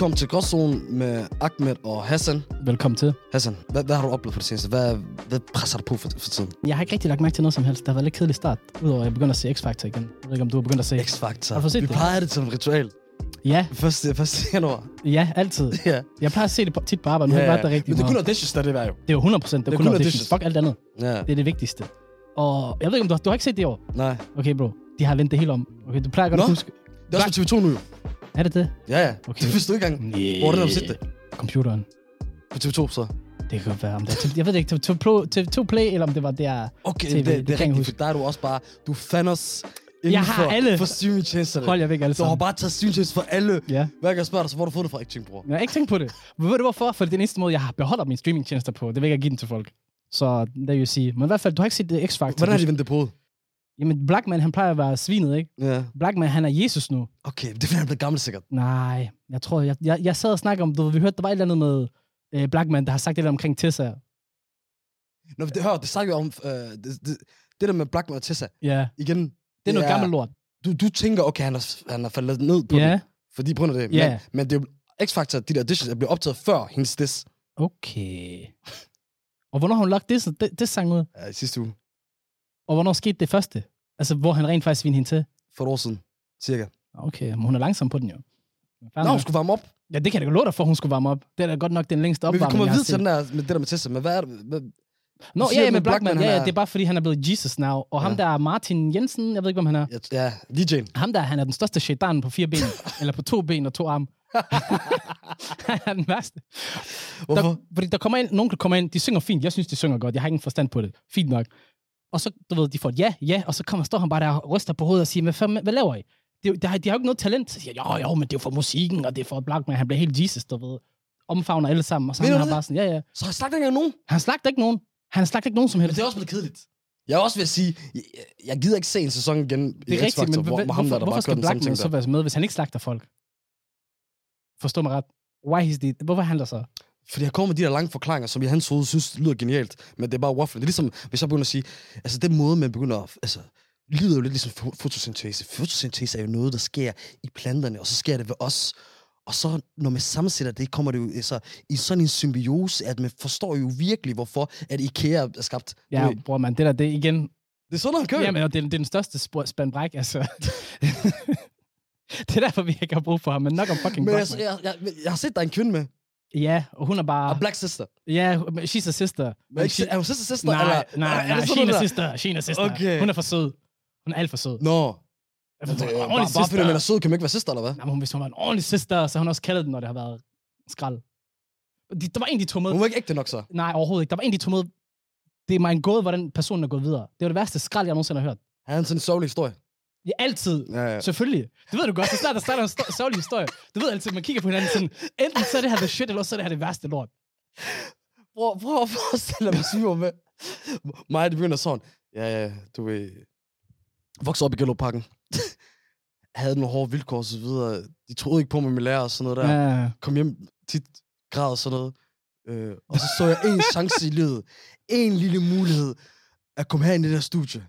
Velkommen til Gråzonen med Ahmed og Hassan. Velkommen til. Hassan, hvad, hvad har du oplevet for det seneste? Hvad, hvad presser du på for, for tiden? Jeg har ikke rigtig lagt mærke til noget som helst. Det har været lidt kedelig start, udover at jeg begynder at se X-Factor igen. Jeg ved ikke, om du har begyndt at se. X-Factor. Har du set Vi det? plejer det som et ritual. Ja, 1. 1. januar. ja, altid. ja. Jeg plejer at se det på, tit på arbejde, men ja, ikke været der rigtig Men det er kun auditions, der er det værd jo. Det er jo 100 procent. Det er Det kun auditions. Fuck alt andet. Ja. Det er det vigtigste. Og jeg ved ikke, om du har, du har ikke set det i år. Nej. Okay, bro. De har vendt det hele om. Okay, du plejer godt Nå. at huske. Det er også på TV2 nu jo. Er det det? Ja, ja. Okay. Det vidste du ikke engang. Nej. Hvor er det, du set det? Computeren. På TV2 så. Det kan godt være. Om det er, jeg ved ikke, TV2 Pro, TV2 Play, eller om det var der. Okay, TV, det, det det, er jeg rigtigt, for der er du også bare, du fandt os inden Jeg har for, alle. for streamingtjenesterne. Hold jer væk alle Du har bare taget streamingtjenester for alle. Ja. Hver gang jeg spørger dig, så hvor du fået det fra, ikke tænkt, bror? Jeg har ikke tænkt på det. Ved du hvorfor? For det er den eneste måde, jeg har beholder mine streamingtjenester på. Det vil jeg ikke give den til folk. Så vil jeg sige. Men i hvert fald, du har ikke set det X-Factor. Hvordan har de vendt det på? Jamen, Blackman, han plejer at være svinet, ikke? Ja. Blackman, han er Jesus nu. Okay, det er fordi, han er blevet gammel sikkert. Nej, jeg tror, jeg, jeg, jeg sad og snakkede om, du, vi hørte, der var et eller andet med øh, Blackman, der har sagt det der omkring Tessa. Nå, det, hør, det snakker vi om, øh, det, det, det, der med Blackman og Tessa, Ja, igen, det er noget gammelt lort. Du, du tænker, okay, han har, han har faldet ned på Ja, det, fordi på grund af det. Ja. Men, men det er jo X-Factor, de der auditions, er blevet optaget før hendes diss okay. Og hvornår har hun lagt det, det, det sang ud? ja, sidste uge. Og hvornår skete det første? Altså, hvor han rent faktisk svinede hende til? For et år siden, cirka. Okay, men hun er langsom på den jo. Nå, hun skulle varme op. Ja, det kan jeg da love dig for, hun skulle varme op. Det er da godt nok den længste Men vi opvarmning, kommer videre til den der, med det der med Tessa, men hvad er det? Hvad, Nå, ja, ja, med Blackman, Blackman, ja, ja, det er bare fordi, han er blevet Jesus now. Og ham Ja. der er Martin Jensen, jeg ved ikke, hvem han er. ja, DJ'en. Ham der, han er den største shaitan på fire ben. eller på to ben og to arme. han er den værste. Hvorfor? Der, fordi der kommer ind, nogen kommer ind, de synger fint. Jeg synes, de synger godt. Jeg har ingen forstand på det. Fint nok. Og så, du ved, de får et ja, ja, og så kommer, står han bare der og ryster på hovedet og siger, hvad, fanden- hvad laver I? Det, det har, de har jo ikke noget talent. Så siger jo, jo, men det er jo for musikken, og det er for Blackman. Han bliver helt Jesus, du ved. Omfavner alle sammen. Og så du han det? bare sådan, ja, ja. Så har jeg sagt ikke engang nogen. Han slagter ikke nogen. Han slagter ikke nogen som Men helst. det er også blevet kedeligt. Jeg er også ved at sige, jeg, jeg gider ikke se en sæson igen Det er rigtigt, X-Factor, men hvor, hvor, hvor ham der, hvorfor, der hvorfor bare gør skal den samme Blackman ting så der. være med, hvis han ikke slagter folk? Forstå mig ret. Why he's the... Hvorfor handler så? Fordi jeg kommer med de der lange forklaringer, som jeg hans hoved synes lyder genialt, men det er bare waffle. Det er ligesom, hvis jeg begynder at sige, altså den måde, man begynder at, altså, livet er jo lidt ligesom fo- fotosyntese. Fotosyntese er jo noget, der sker i planterne, og så sker det ved os. Og så, når man sammensætter det, kommer det jo altså, i sådan en symbiose, at man forstår jo virkelig, hvorfor at IKEA er skabt. Du Ja, ved, bror man, det der, det igen... Det er sådan, han kører. Jamen, det, er, det er den største spandbræk, altså. det er derfor, vi ikke har brug for ham, men nok om fucking men jeg, jeg, jeg, jeg, jeg, har set, der er en kvinde med. Ja, og hun er bare... Og Black Sister. Ja, she's a sister. Men ikke, er hun sister sister? Nej, eller, nej, er nej, a noget der? sister, she's a sister. Okay. Hun er for sød. Hun er alt for sød. Nå, hun er er en bare, bare fordi man er sister. sød, kan man ikke være søster, eller hvad? Nej, men hvis hun var en ordentlig sister, så har hun også kaldet den, når det har været skrald. De, der var en, de tog med. Hun var ikke ægte nok så. Nej, overhovedet ikke. Der var en, de tog med. Det er mig en gåde, hvordan personen er gået videre. Det var det værste skrald, jeg nogensinde har hørt. Han er sådan en sørgelig historie. Ja, altid. Ja, ja. Selvfølgelig. Det ved du godt. Så snart der starter en sto- sørgelig historie. Du ved altid, man kigger på hinanden sådan, enten så er det her the shit, eller også så er det her det værste lort. Prøv, prøv at forestille dig, var med. Mig, det begynder sådan. Ja, ja, du ved... Voksede op i Gellerparken. Havde nogle hårde vilkår og så videre. De troede ikke på mig med lærer og sådan noget der. Ja. Ja. Kom hjem tit, græd og sådan noget. Øh, og så så jeg en chance i livet. En lille mulighed at komme her ind i det her studie.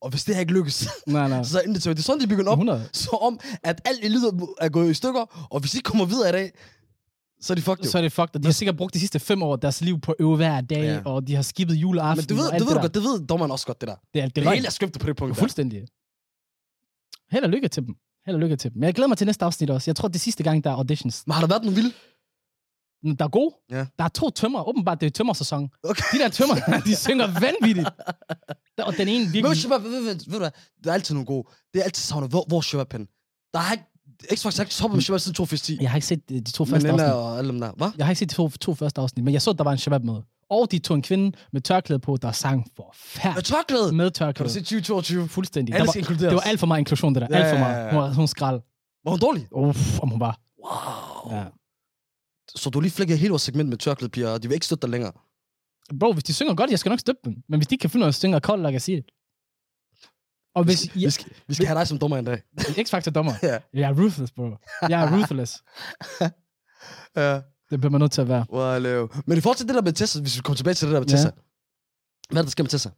Og hvis det her ikke lykkes, Nej, nej. så er det, det er sådan, de begynder op. 100. Så om, at alt i livet er gået i stykker, og hvis de ikke kommer videre i dag, så er de fucked jo. Så er det fucked. Og de har sikkert brugt de sidste fem år deres liv på at øve hver dag, Ja. ja. og de har skippet juleaften. Men du ved, og alt det ved du der. godt, det ved dommeren også godt, det der. Det er, det Det er er scriptet på det punkt. der. Fuldstændig. Held og lykke til dem. Held og lykke til dem. Men jeg glæder mig til næste afsnit også. Jeg tror, det er sidste gang, der er auditions. Men har der været nogle vilde? Der er gode. Ja. Der er to tømmer. Åbenbart, det er tømmersæson. Okay. De der tømmer, de synger vanvittigt. Der- Og den ene Men virkelig... Shabab, ved, ved, ved, ved du hvad? Der er altid nogle gode. Det er altid savnet. Hvor, hvor Shabab henne? Der er ikke... X-Factor har ikke toppet med Shabab siden 2010. Jeg har ikke set øh, de to første afsnit. og alle dem der. Hvad? Jeg har ikke set de to, to første afsnit, men jeg så, at der var en shabab med. Og de tog en kvinde med tørklæde på, der sang for Med færd tørklæde. med Kan du tørklæde. se 2022? Fuldstændig. Der Alle var, skal inkluderes. det var alt for meget inklusion, det der. Ja, Alt for meget. Hun var, hun skrald. Var hun dårlig? Uff, om hun var. Wow. Ja. Så du lige flækket hele vores segment med tørklæde piger, og de vil ikke støtte dig længere. Bro, hvis de synger godt, jeg skal nok støtte dem. Men hvis de ikke kan finde af at synge kold, like I see it. Og Vi hvis skal, jeg, vi skal, vi skal have dig som dommer en dag. X-Factor dommer. Ja. Jeg er ruthless, bro. Jeg er ruthless. Ja. Det bliver man nødt til at være. Wow. Men i forhold til det der med Tessa, hvis vi kommer tilbage til det der med Ja. Tessa. Hvad er det, der sker med Tessa?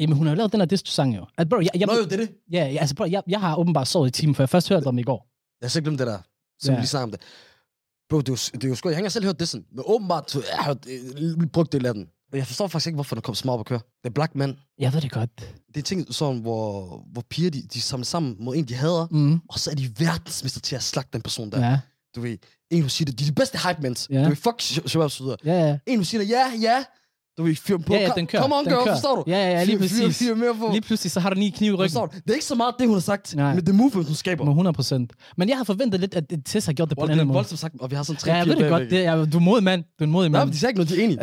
Jamen, hun har jo lavet den her diss-sang jo. Altså, bro, jeg, jeg, Nå jo, det er det. ja, ja, altså, bro, jeg, jeg har åbenbart sovet i timen, for jeg først hørte om i går. Jeg har så glemt det der, som Ja. vi lige snakkede om det. Bro, det er jo, det er jo sgu, jeg har ikke selv hørt det sådan, men åbenbart, jeg har hørt, øh, brugt det af den. Jeg forstår faktisk ikke, hvorfor der kom op at køre. Det er Black Man. Jeg ved det godt. Det er ting, sådan, hvor, hvor piger, de, de samler sammen mod en, de hader, Mm. og så er de verdensmester til at slagte den person der. Ja, Du ved, en, du siger det, de er de bedste hype mens. Ja. Du ved, fuck Shabab så videre. ja, ja. En, du siger det, ja, ja. Du ved, fyr dem på. Ja, ja, den kører. Come on, den girl, kører. forstår du? Ja, ja, ja, lige præcis. Fyr mere på. Lige pludselig, så har du ni kniv i ryggen. Forstår du? Det er ikke så meget det, hun har sagt, Nej. men det movement, hun skaber. Med 100 procent. Men jeg har forventet lidt, at Tess har gjort det på en det anden er måde. voldsomt sagt, og vi har sådan tre Ja, jeg ved det godt. Det er, du er mod mand. Du er en modig Nej, mand. men de siger ikke noget, de er enige.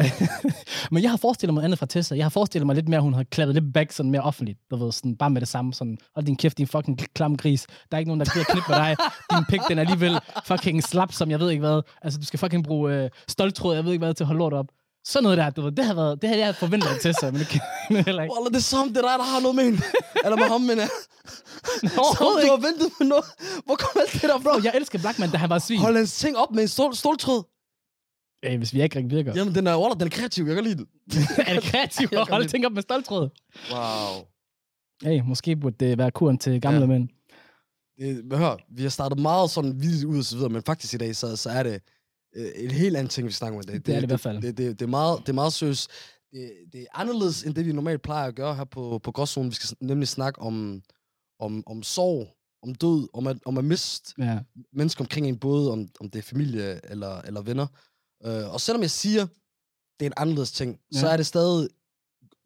Men jeg har forestillet mig andet fra Tessa. Jeg har forestillet mig lidt mere, at hun har klappet lidt back sådan mere offentligt. Du ved, sådan, bare med det samme. Sådan, hold din kæft, din fucking klam gris. Der er ikke nogen, der gider klippe med dig. Din pik, den er alligevel fucking slap, som jeg ved ikke hvad. Altså, du skal fucking bruge øh, stoltråd, jeg ved ikke hvad, til at holde lort op. Sådan noget der, du ved, det har været, det har jeg forventet af Tessa, men det kan men heller ikke. Wallah, det er som, det er dig, der har noget med hende. Eller med ham, men ja. Som Overhovedet du har ventet med noget. Hvor kom alt det der fra? Jeg elsker Blackman, da han var svin. Hold hans ting op med en stål, ståltråd. Hey, hvis vi ikke rigtig virker. Jamen, den er, Wallah, den er kreativ. Jeg kan lide den. er det kreativt Jeg at holde ting op med stoltråd? Wow. Hey, måske burde det være kuren til gamle Ja. mænd. Det, hør, vi har startet meget sådan vildt ud og så videre, men faktisk i dag, så, så er det en helt anden ting, vi snakker om i dag. Det er det i hvert fald. Det, det, det, er, meget, det er meget seriøst. Det, det er anderledes, end det vi normalt plejer at gøre her på, på Gråzonen. Vi skal nemlig snakke om, om, om sorg, om død, om at, om at miste Ja. mennesker omkring en, både om, om det er familie eller, eller venner. Øh, og selvom jeg siger, det er en anderledes ting, ja. så er det stadig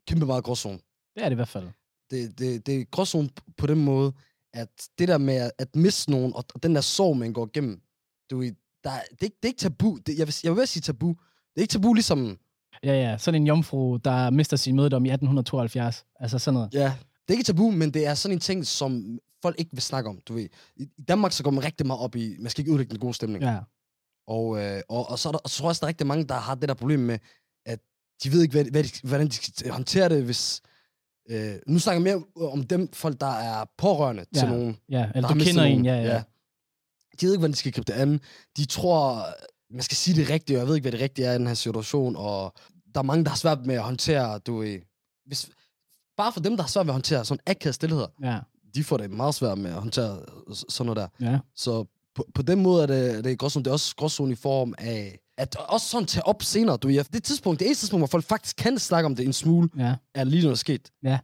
kæmpe meget gråzone. Det er det i hvert fald. Det, det, det er gråzone på den måde, at det der med at, miste nogen, og, den der sorg, man går igennem, du, der, er- det, er ikke- det er ikke tabu. Det, jeg, vil, jeg vil sige tabu. Det er ikke tabu ligesom, Ja, ja. Sådan en jomfru, der mister sin mødedom i 1872. Altså sådan noget. ja, det er ikke tabu, men det er sådan en ting, som folk ikke vil snakke om, du ved. I, Danmark så går man rigtig meget op i, man skal ikke udlægge den gode stemning. Ja. Og, øh, og, og så er der, og så tror jeg også, der er rigtig mange, der har det der problem med, at de ved ikke, hvad, hvad de, hvordan de skal håndtere det, hvis... Øh, nu snakker jeg mere om dem folk, der er pårørende ja. til Ja. nogen. Ja, eller du kender en, nogen. ja, ja. De ved ikke, hvordan de skal gribe det an. De tror, man skal sige det rigtige, og jeg ved ikke, hvad det rigtige er i den her situation. Og der er mange, der har svært med at håndtere, du ved... Hvis, bare for dem, der har svært ved at håndtere sådan akavet stillheder, Ja, de får det meget svært med at håndtere sådan noget der. ja. Så på, på den måde er det, det er gråzone. Det er også gråzone i form af, at også sådan tage op senere. Du, ja, det tidspunkt, det eneste tidspunkt, hvor folk faktisk kan snakke om det en smule, ja. er lige når det er sket. Ja.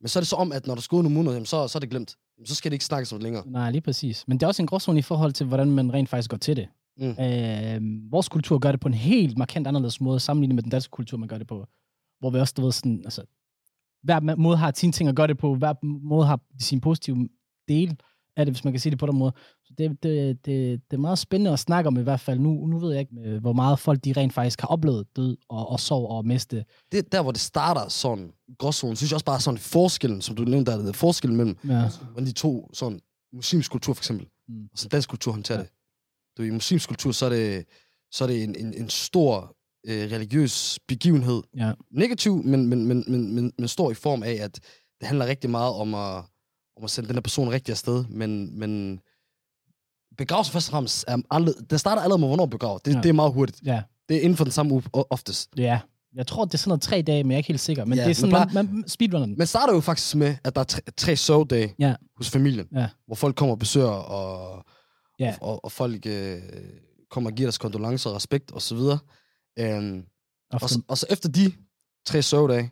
Men så er det så om, at når der er gået nogle måneder, så, så er det glemt. Så skal det ikke snakkes om længere. Nej, lige præcis. Men det er også en gråzone i forhold til, hvordan man rent faktisk går til det. Mm. Øh, vores kultur gør det på en helt markant anderledes måde, sammenlignet med den danske kultur, man gør det på. Hvor vi også, du ved, sådan, altså, hver måde har sine ting at gøre det på, hver måde har sin positive del af det, hvis man kan sige det på den måde. Så det, det, det, det er meget spændende at snakke om i hvert fald. Nu, nu ved jeg ikke, hvor meget folk de rent faktisk har oplevet død og, og sorg og miste. Det er der, hvor det starter sådan, gråzonen, synes jeg også bare er sådan forskellen, som du nævnte, der er forskellen mellem, Ja. hvordan de to, sådan, muslimsk kultur for eksempel, Mm. og så dansk kultur håndterer Ja. det. Du, I muslimsk kultur, så er det, så er det en, en, en stor øh, religiøs begivenhed, Ja. negativ, men, men, men, men, men, men stor i form af, at det handler rigtig meget om at, om at sende den her person rigtig afsted, men, men begravelsen først og fremmest er allerede, det starter allerede med, hvornår begraver. Det, Ja. det er meget hurtigt. Ja. Det er inden for den samme uge oftest. ja. Jeg tror, det er sådan noget tre dage, men jeg er ikke helt sikker. Men Ja, det er sådan, men man, man speedrunner den. Men starter jo faktisk med, at der er tre, tre sørgedage Ja. hos familien, Ja. hvor folk kommer og besøger, og, Ja. og, og, og folk øh, kommer og giver deres kondolencer og respekt osv. Øhm, Og og, så, og så efter de tre sørgedage,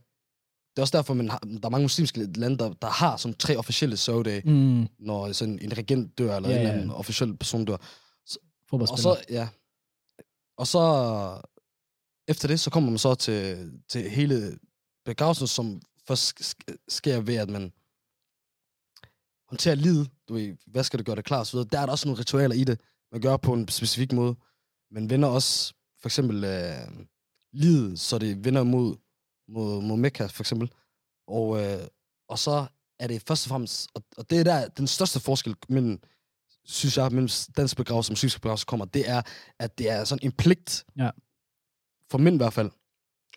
det er også derfor, man har, der er mange muslimske lande, der, der har sådan tre officielle sørgedage, mm, når sådan en regent dør, eller Ja, en eller anden officiel person dør. Og fodboldspiller. så, ja. Og så, efter det, så kommer man så til, til hele begravelsen, som først sk- sker ved, at man håndterer livet. Du ved, hvad skal det gøre det klar, og så videre. Der er der også nogle ritualer i det, man gør på en specifik måde. Man vender også, for eksempel, øh, livet, så det vender mod, mod, mod Mekka, for eksempel. Og, øh, og så er det først og fremmest, og, og det er der den største forskel mellem, synes jeg, mellem dansk begravelse og muslimsk begravelse kommer, det er, at det er sådan en pligt, Ja. for mænd i hvert fald,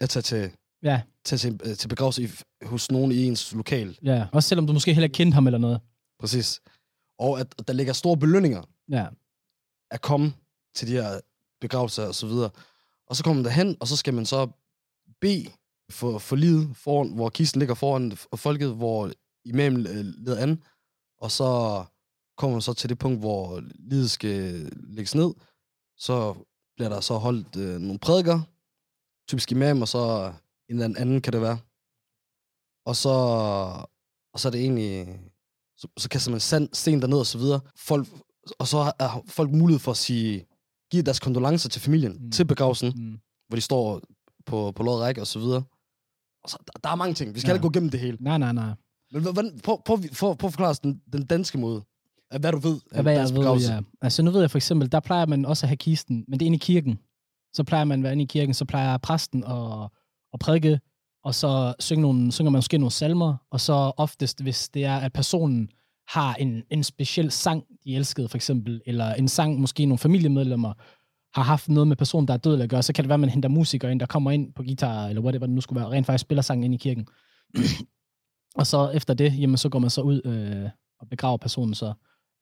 at tage til, Ja, tage til, øh, til begravelse i, hos nogen i ens lokal. ja. Også selvom du måske heller ikke kendte ham eller noget. Præcis. Og at der ligger store belønninger Ja, at komme til de her begravelser og så videre. Og så kommer man derhen, og så skal man så bede for, for livet, foran, hvor kisten ligger foran folket, hvor imamen øh, leder an, og så kommer man så til det punkt, hvor livet skal lægges ned, så bliver der så holdt øh, nogle prædiker, typisk imam, og så en eller anden anden kan det være. Og så, og så er det egentlig, så, så kaster man sand, sten derned og så videre. Folk, og så har folk mulighed for at sige, give deres kondolencer til familien, Mm. til begravelsen, Mm. hvor de står på, på lodret række og så videre. Og så, der, der er mange ting. Vi skal Ja. ikke gå igennem det hele. Nej, nej, nej. Men hvordan, prøv, prøv, prøv, prøv at forklare os den, den danske måde. Af hvad du ved af hvad jeg dansk ved, ja. Altså nu ved jeg for eksempel, der plejer man også at have kisten, men det er inde i kirken. Så plejer man at være inde i kirken, så plejer præsten at, at prædike, og så synge nogle, synger man måske nogle salmer, og så oftest, hvis det er, at personen har en, en speciel sang, de elskede for eksempel, eller en sang, måske nogle familiemedlemmer har haft noget med personen, der er død at gøre, så kan det være, at man henter musikere ind, der kommer ind på guitar, eller whatever det nu skulle være, og rent faktisk spiller sangen ind i kirken. og så efter det, jamen, så går man så ud øh, og begraver personen så.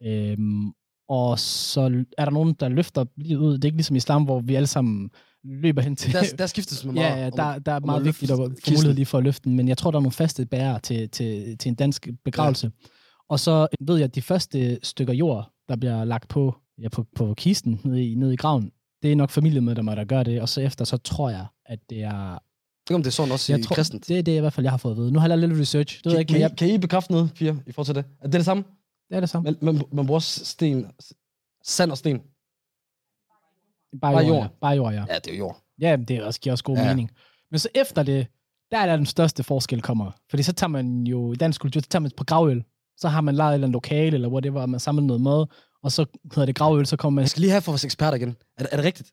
Øhm, og så er der nogen, der løfter livet ud. Det er ikke ligesom i islam, hvor vi alle sammen løber hen til... Der, der skiftes med meget. ja, ja, der, der er meget vigtigt at få mulighed lige for at løfte den, men jeg tror, der er nogle faste bærere til, til, til en dansk begravelse. Ja. Og så ved jeg, at de første stykker jord, der bliver lagt på, ja, på, på kisten nede i, nede i graven, det er nok familiemedlemmer, der gør det, og så efter, så tror jeg, at det er... Ikke, om det er sådan også Jeg i tror, kristent. det er det, i hvert fald, jeg har fået at vide. Nu har jeg lavet lidt research. Det ved jeg Kan, ikke, kan, men I, jeg, kan I bekræfte noget, Pia, i forhold til det? Er det det samme? det er det samme. Man, man, man bruger sten, sand og sten. Bare, bare jord. jord. Ja. Bare jord, ja. Ja, det er jo jord. Ja, men det også, giver også god ja. Mening. Men så efter det, der er der den største forskel kommer. Fordi så tager man jo, i dansk kultur, så tager man på gravøl. Så har man lejet et eller andet lokale, eller whatever, og man samler noget mad, og så hedder det gravøl, så kommer man... Jeg skal lige have for vores eksperter igen. Er, det- er det rigtigt?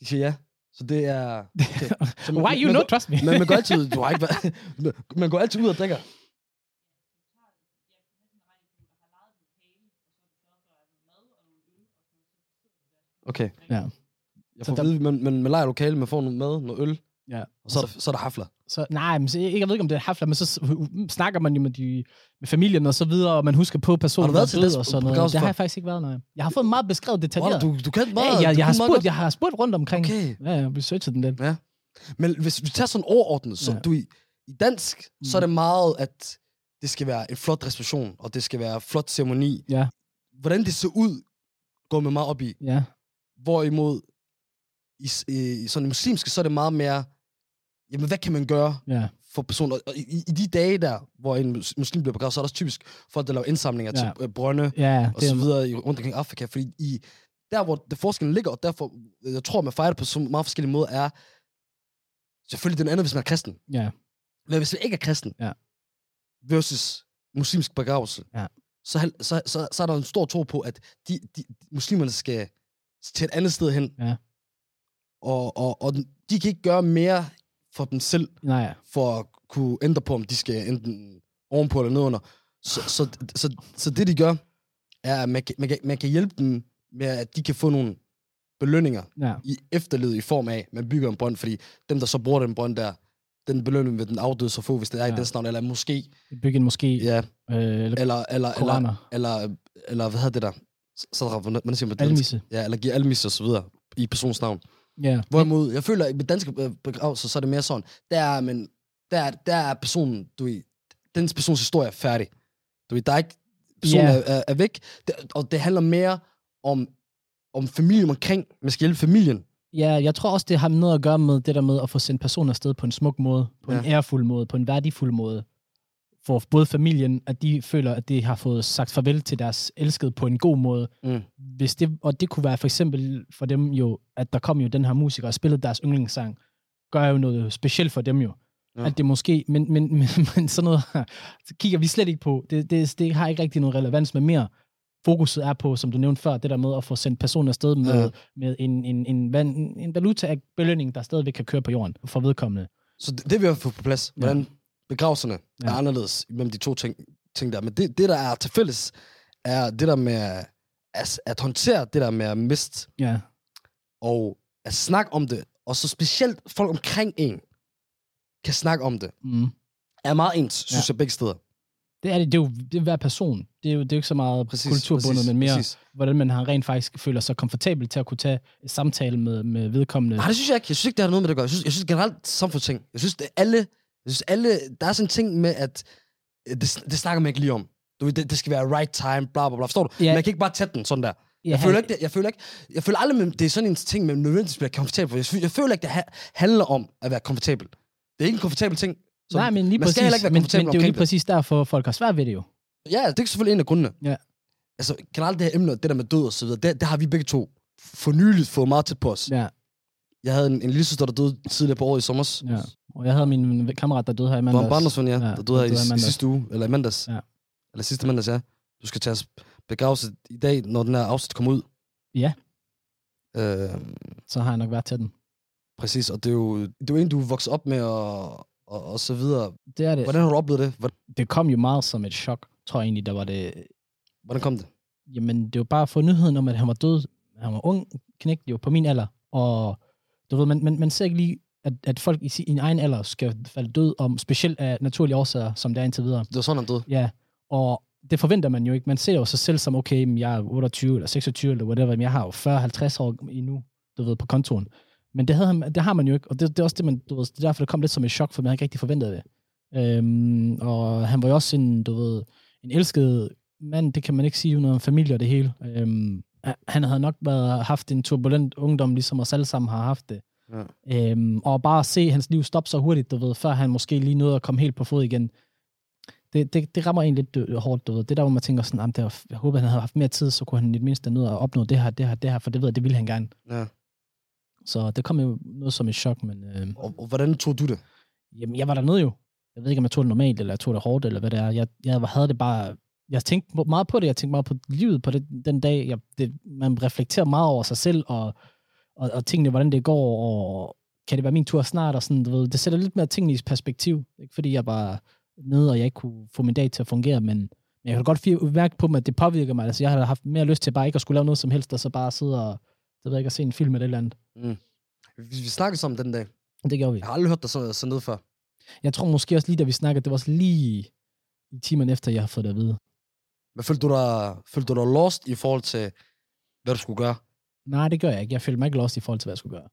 De siger ja. Så det er... Okay. Så man- Why you man, know, går- trust me? Men man går altid... Du har ikke man går altid ud og drikker. Okay. Ja. Jeg Så får der- at vide, man, man, man leger lokale, man får noget mad, noget øl, Ja. og så er der, så er der hafler. Så, nej, men så, jeg, jeg ved ikke, om det er hafler, men så snakker man jo med, de, med familien og så videre, og man husker på personen, du der til er død det og sådan noget. Det har jeg faktisk ikke været, nej. Jeg har fået meget beskrevet detaljeret. Wow, du, du kan meget. ja, du jeg, jeg, har spurgt, jeg har spurgt rundt omkring. Okay. Ja, jeg har researchet den lidt. Ja. Men hvis vi tager sådan overordnet, så Ja. du i, i dansk, så er Mm. det meget, at det skal være en flot reception, og det skal være en flot ceremoni. Ja. Hvordan det ser ud, går man meget op i. Ja, Hvorimod, i, i, i sådan muslimske, så er det meget mere, jamen hvad kan man gøre ja, for personer? Og i, i- de dage der, hvor en mus- muslim bliver begravet, så er der også typisk folk, der laver indsamlinger Ja. til øh, brønde, ja. og så videre i, rundt omkring Afrika. Fordi i, der, hvor det forskellen ligger, og derfor, øh, jeg tror, man fejrer det på så meget forskellige måder, er selvfølgelig den anden, hvis man er kristen. ja, Men hvis man ikke er kristen, Ja. versus muslimsk begravelse, Ja. så, så, så, så er der en stor tro på, at de, de, muslimerne skal til et andet sted hen. Ja. Og, og, og de kan ikke gøre mere for dem selv, nej, for at kunne ændre på, om de skal enten ovenpå eller nedunder. Så, så, så, så det, de gør, er, at man kan, man, kan, man kan hjælpe dem med, at de kan få nogle belønninger ja, i efterlevet i form af, at man bygger en brønd, fordi dem, der så bruger den brønd der, den belønning vil den afdøde så få, hvis det er ja. Ja. i den navn, eller måske, bygge en moské, ja, øh, eller eller, eller, eller, koraner, eller, eller hvad hedder det der? Så, hvordan hvordan siger man det? almisse. Ja, eller giver almis og så videre i persons navn. Ja, Hvorimod, jeg føler, at med danske begravelser, så er det mere sådan, der er, men, der, er- der er personen, du ved, dens persons historie er færdig. Du ved, der er ikke, personen yeah. er, er, er væk, det, og det handler mere om, om familien omkring, man skal hjælpe familien. Ja, jeg tror også, det har noget at gøre med det der med at få sendt personer afsted på en smuk måde, på ja. en ærefuld måde, på en værdifuld måde. For både familien, at de føler, at de har fået sagt farvel til deres elskede på en god måde. Mm. Hvis det, og det kunne være for eksempel for dem jo, at der kom jo den her musiker og spillede deres yndlingssang, gør jo noget specielt for dem jo. Ja. At det måske, men, men, men, men sådan noget så kigger vi slet ikke på. Det, det, det har ikke rigtig noget relevans med mere. Fokuset er på, som du nævnte før, det der med at få sendt personer afsted med, ja. Med en, en, en, van- en valuta af belønning, der stadigvæk kan køre på jorden for vedkommende. Så det, det vil jeg få på plads, Ja. Begravelserne Ja. er anderledes mellem de to ting, ting der. Men det, det, der er til fælles, er det der med at, at håndtere det der med at miste, Ja, og at snakke om det, og så specielt folk omkring en, kan snakke om det, mm. er meget ens, synes Ja. jeg, begge steder. det er det. Det er jo det er hver person. Det er jo det er jo ikke så meget Præcis, kulturbundet, præcis, men mere, præcis. hvordan man har rent faktisk føler sig komfortabel til at kunne tage et samtale med, med vedkommende. Nej, det synes jeg ikke. Jeg synes ikke, det har noget med det at gøre. Jeg synes, jeg synes generelt samfundsting. Jeg synes, det er alle, jeg synes alle, der er sådan en ting med, at øh, det, det snakker man ikke lige om. Du ved, det, det skal være right time, bla bla bla. Forstår du? Ja. Man kan ikke bare tage den sådan der. Ja, Jeg føler ikke, det, jeg føler ikke, jeg føler aldrig, at det er sådan en ting, man nødvendigvis bliver komfortabel for. Jeg føler, jeg føler ikke, det ha- handler om at være komfortabel. Det er ikke en komfortabel ting. Så Nej, men lige man præcis. skal ikke være men, men det er jo lige præcis derfor, folk har svært ved det jo. Ja, det er selvfølgelig en af grundene. Ja. Altså, generelt det her emne, det der med død og så videre, det, det har vi begge to for nyligt fået meget tæt på os. Ja, Jeg havde en, en lille søster, der døde tidligere på året i sommer. ja. Og jeg havde min kammerat, der døde her i mandags. var en barndomsven, ja, Ja, der døde her i, døde i sidste uge, eller i mandags. Ja. Eller sidste mandags, ja. Du skal tage begravelse i dag, når den her afsnit kommer ud. Ja. Øh, Så har jeg nok været til den. præcis, og det er jo, det er jo en, du er vokset op med, og, og, og så videre. Det er det. Hvordan har du oplevet det? Hvordan, Det kom jo meget som et chok, tror jeg egentlig, der var det. hvordan kom det? Jamen, det var bare at få nyheden om, at han var død. Han var ung, knægt jo på min alder. Og du ved, man, man, man ser ikke lige, at, at folk i sin egen alder skal falde død om, specielt af naturlige årsager, som det er indtil videre. Det var sådan, han døde. Ja, og det forventer man jo ikke. Man ser jo sig selv som, okay, jeg er 28 eller 26 eller whatever, men jeg har jo 40-50 år endnu, du ved, på kontoren. Men det, havde han, det har man jo ikke, og det, det er også det, man, du ved, det er derfor, det kom lidt som et chok, for man havde ikke rigtig forventet det. Øhm, og han var jo også en, du ved, en elsket mand, det kan man ikke sige uden om familie og det hele. Øhm, han havde nok været, haft en turbulent ungdom, ligesom os alle sammen har haft det. Ja. Øhm, og bare at se hans liv stoppe så hurtigt, du ved, før han måske lige nåede at komme helt på fod igen, det, det, det rammer en lidt hårdt, du ved. Det er der, hvor man tænker sådan, "Jamen, det var, jeg håber, han havde haft mere tid, så kunne han i det mindste nå at opnå det her, det her, det her, for det ved jeg, det ville han gerne. Ja. Så det kom jo noget som et chok, men øh, Og, og hvordan tog du det? jamen, jeg var dernede jo. Jeg ved ikke, om jeg tog det normalt, eller jeg tog det hårdt, eller hvad det er. Jeg, jeg havde det bare... Jeg tænkte meget på det. Jeg tænkte meget på livet på det, den dag. Jeg, det, man reflekterer meget over sig selv, og, og, og tingene, hvordan det går, og kan det være min tur snart, og sådan, du ved, det sætter lidt mere tingene i perspektiv. Ikke fordi jeg bare nede, og jeg ikke kunne få min dag til at fungere, men, men jeg kan godt mærke på mig, at det påvirker mig. Altså, jeg havde haft mere lyst til bare ikke at skulle lave noget som helst, og så bare sidde og, det ved jeg ikke, at se en film eller et eller andet. Vi, vi snakkede sammen den dag. Det gjorde vi. Jeg har aldrig hørt dig så, så ned før. Jeg tror måske også lige, da vi snakkede, det var også lige i timerne efter, jeg har fået det at vide. Men følte du dig, følte du dig lost i forhold til, hvad du skulle gøre? Nej, det gør jeg ikke. Jeg følte mig ikke lost i forhold til, hvad jeg skulle gøre.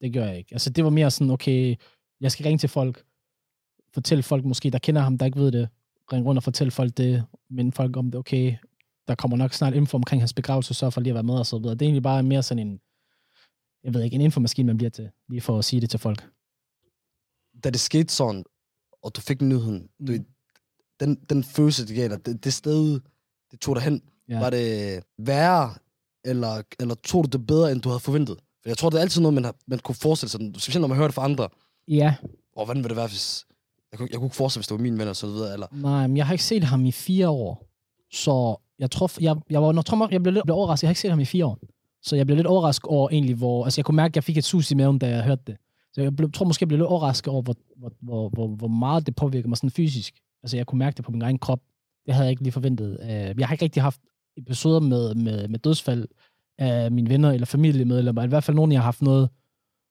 Det gør jeg ikke. Altså, det var mere sådan, okay, jeg skal ringe til folk, fortælle folk måske, der kender ham, der ikke ved det, ringe rundt og fortælle folk det, minde folk om det, okay, der kommer nok snart info omkring hans begravelse, så for lige at være med og så videre. Det er egentlig bare mere sådan en, jeg ved ikke, en infomaskine, man bliver til, lige for at sige det til folk. Da det skete sådan, og du fik nyheden, du, Mm. den, den følelse, det gav dig, det, det sted, det tog dig hen, ja. var det værre, eller, eller tog du det bedre, end du havde forventet? For jeg tror, det er altid noget, man, har, man kunne forestille sig, specielt når man hører det fra andre. Ja, Og hvordan ville det være, hvis... Jeg kunne, jeg kunne ikke forestille hvis det var min ven og så videre, eller... Nej, men jeg har ikke set ham i fire år. Så jeg tror, jeg, jeg, var, jeg, tror, jeg blev lidt overrasket. Jeg har ikke set ham i fire år. Så jeg blev lidt overrasket over egentlig, hvor... Altså, jeg kunne mærke, at jeg fik et sus i maven, da jeg hørte det. Så jeg blev, tror måske, jeg blev lidt overrasket over, hvor, hvor, hvor, hvor, hvor meget det påvirker mig sådan fysisk. Altså, jeg kunne mærke det på min egen krop. Det havde jeg ikke lige forventet. Øh, Jeg har ikke rigtig haft episoder med, med, med dødsfald af mine venner eller familiemedlemmer. I hvert fald nogen, jeg har haft noget,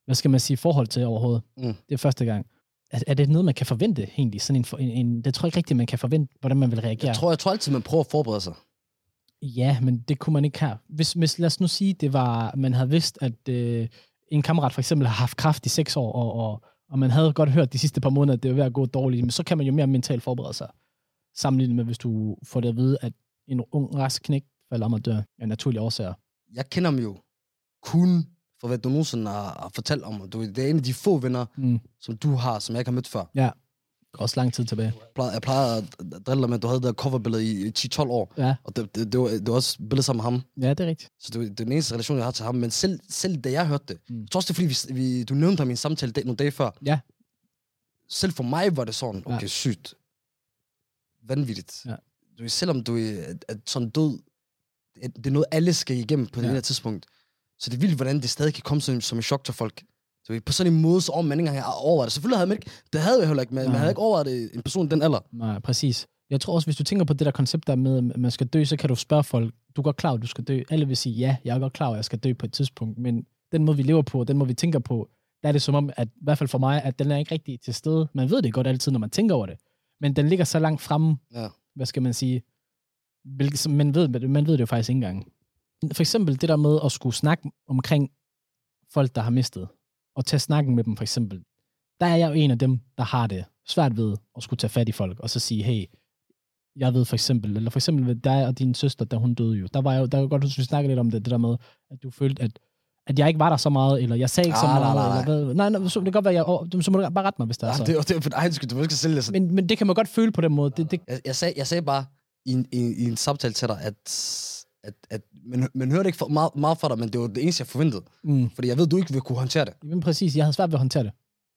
hvad skal man sige, forhold til overhovedet. Mm. Det er første gang. Er, er det noget, man kan forvente egentlig? Sådan en, en, en, det tror jeg ikke rigtigt, man kan forvente, hvordan man vil reagere. Jeg tror, jeg tror altid, man prøver at forberede sig. Ja, men det kunne man ikke her. Hvis, hvis lad os nu sige, det var, man havde vidst, at øh, en kammerat for eksempel har haft kraft i seks år, og, og, og man havde godt hørt de sidste par måneder, at det var ved at gå dårligt, men så kan man jo mere mentalt forberede sig. Sammenlignet med, hvis du får det at vide, at en ung, rask knæk falder om at dø af naturlige årsager. Jeg kender ham jo kun for, hvad du nogensinde har, har fortalt om. Du, det er en af de få venner, Mm. som du har, som jeg ikke har mødt før. Også lang tid tilbage. Jeg plejede, jeg plejede at drille dig med, at du havde det der coverbillede i, i 10-12 år. Ja, Og det, det, det, var, det var også billedet sammen med ham. ja det er rigtigt. Så det, det er den eneste relation, jeg har til ham. Men selv, selv da jeg hørte det, Mm. jeg tror også, det er, fordi vi, vi, du nævnte ham i en samtale dag, nogle dage før. Ja. Selv for mig var det sådan, Ja. okay, sygt. Vanvittigt. Ja. Du, selvom du er at sådan død, det, det er noget, alle skal igennem på Ja. det her tidspunkt. Så det er vildt, hvordan det stadig kan komme som, som en chok til folk. Så på sådan en måde, så over man ikke engang overvejet det. Selvfølgelig havde man ikke, det havde jeg heller ikke, men man Nej. havde ikke overvejet en person den alder. Nej, præcis. Jeg tror også, hvis du tænker på det der koncept der med, at man skal dø, så kan du spørge folk, du er godt klar, at du skal dø. Alle vil sige, ja, jeg er godt klar, at jeg skal dø på et tidspunkt. Men den måde, vi lever på, den måde, vi tænker på, der er det som om, at i hvert fald for mig, at den er ikke rigtig til stede. Man ved det godt altid, når man tænker over det. Men den ligger så langt fremme, Ja hvad skal man sige, hvilket, man, ved, man ved det jo faktisk ikke engang. For eksempel det der med at skulle snakke omkring folk, der har mistet, og tage snakken med dem for eksempel. Der er jeg jo en af dem, der har det svært ved at skulle tage fat i folk, og så sige, hey, jeg ved for eksempel, eller for eksempel ved dig og din søster, da hun døde jo, der var jeg, der var godt huske, vi snakkede lidt om det, det der med, at du følte, at, at jeg ikke var der så meget, eller jeg sagde ikke så Ah, meget, nej, nej, eller hvad, nej, nej, så det kan godt være, jeg, åh, så må du bare rette mig, hvis der er Ja, så. det, det er for egen skyld, du må ikke sælge det sådan. Men, men det kan man godt føle på den måde. Det, det, Jeg, jeg, sagde, jeg sagde bare i en, i, i en samtale til dig, at, at, at man, man hørte ikke for, meget, meget fra dig, men det var det eneste, jeg forventede. mm, Fordi jeg ved, du ikke vil kunne håndtere det. men præcis, jeg havde svært ved at håndtere det.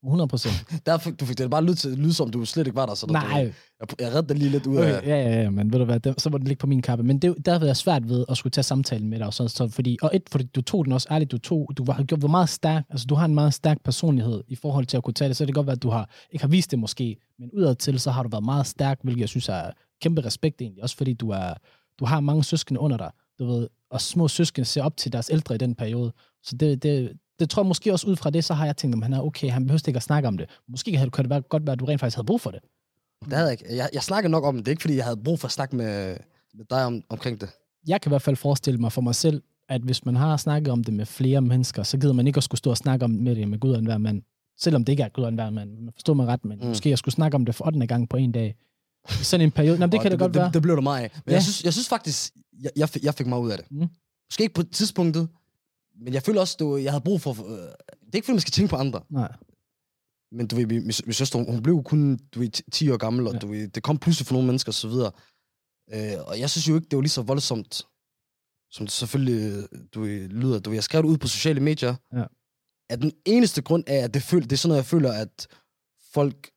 100 procent. Derfor du fik det bare lyde, til, lyde som, du slet ikke var der. Så Nej, Du, jeg, jeg reddede dig lige lidt ud af... Okay, ja, ja, ja, men ved du hvad, det, så må det ligge på min kappe. Men det, der havde jeg svært ved at skulle tage samtalen med dig. Og så, så, fordi, og et, fordi du tog den også ærligt, du, tog, du var, du var meget stærk, altså du har en meget stærk personlighed i forhold til at kunne tage det, så det kan godt være, at du har, ikke har vist det måske, men udadtil, så har du været meget stærk, hvilket jeg synes er kæmpe respekt egentlig, også fordi du, er, du har mange søskende under dig, du ved, og små søskende ser op til deres ældre i den periode. Så det, det, det tror jeg måske også ud fra det, så har jeg tænkt, om han er okay, han behøver ikke at snakke om det. Måske havde, kan det godt være, at du rent faktisk havde brug for det. Det havde jeg ikke. Jeg, jeg snakkede nok om det. Det er ikke, fordi jeg havde brug for at snakke med, med dig om, omkring det. jeg kan i hvert fald forestille mig for mig selv, at hvis man har snakket om det med flere mennesker, så gider man ikke at skulle stå og snakke om med det med Gud og enhver mand. Selvom det ikke er Gud og enhver mand. Man forstår mig ret, men Mm. måske jeg skulle snakke om det for 8. gang på en dag. I sådan en periode. Nå, det kan det, godt det, være. Det, det blev der meget af. Men Ja. jeg, synes, jeg synes faktisk, jeg, jeg, fik, jeg fik meget ud af det. Mm. Måske ikke på tidspunktet, men jeg føler også, du, jeg havde brug for... Øh, det er ikke, fordi man skal tænke på andre. Nej. Men du ved, min, min, søster, hun, hun blev kun du ved, 10 år gammel, og Ja. du ved, det kom pludselig for nogle mennesker og så videre. Øh, og jeg synes jo ikke, det var lige så voldsomt, som det selvfølgelig øh, du ved, lyder. Du ved, jeg skrev det ud på sociale medier, Ja. at den eneste grund er, at det, føl, det er sådan noget, jeg føler, at folk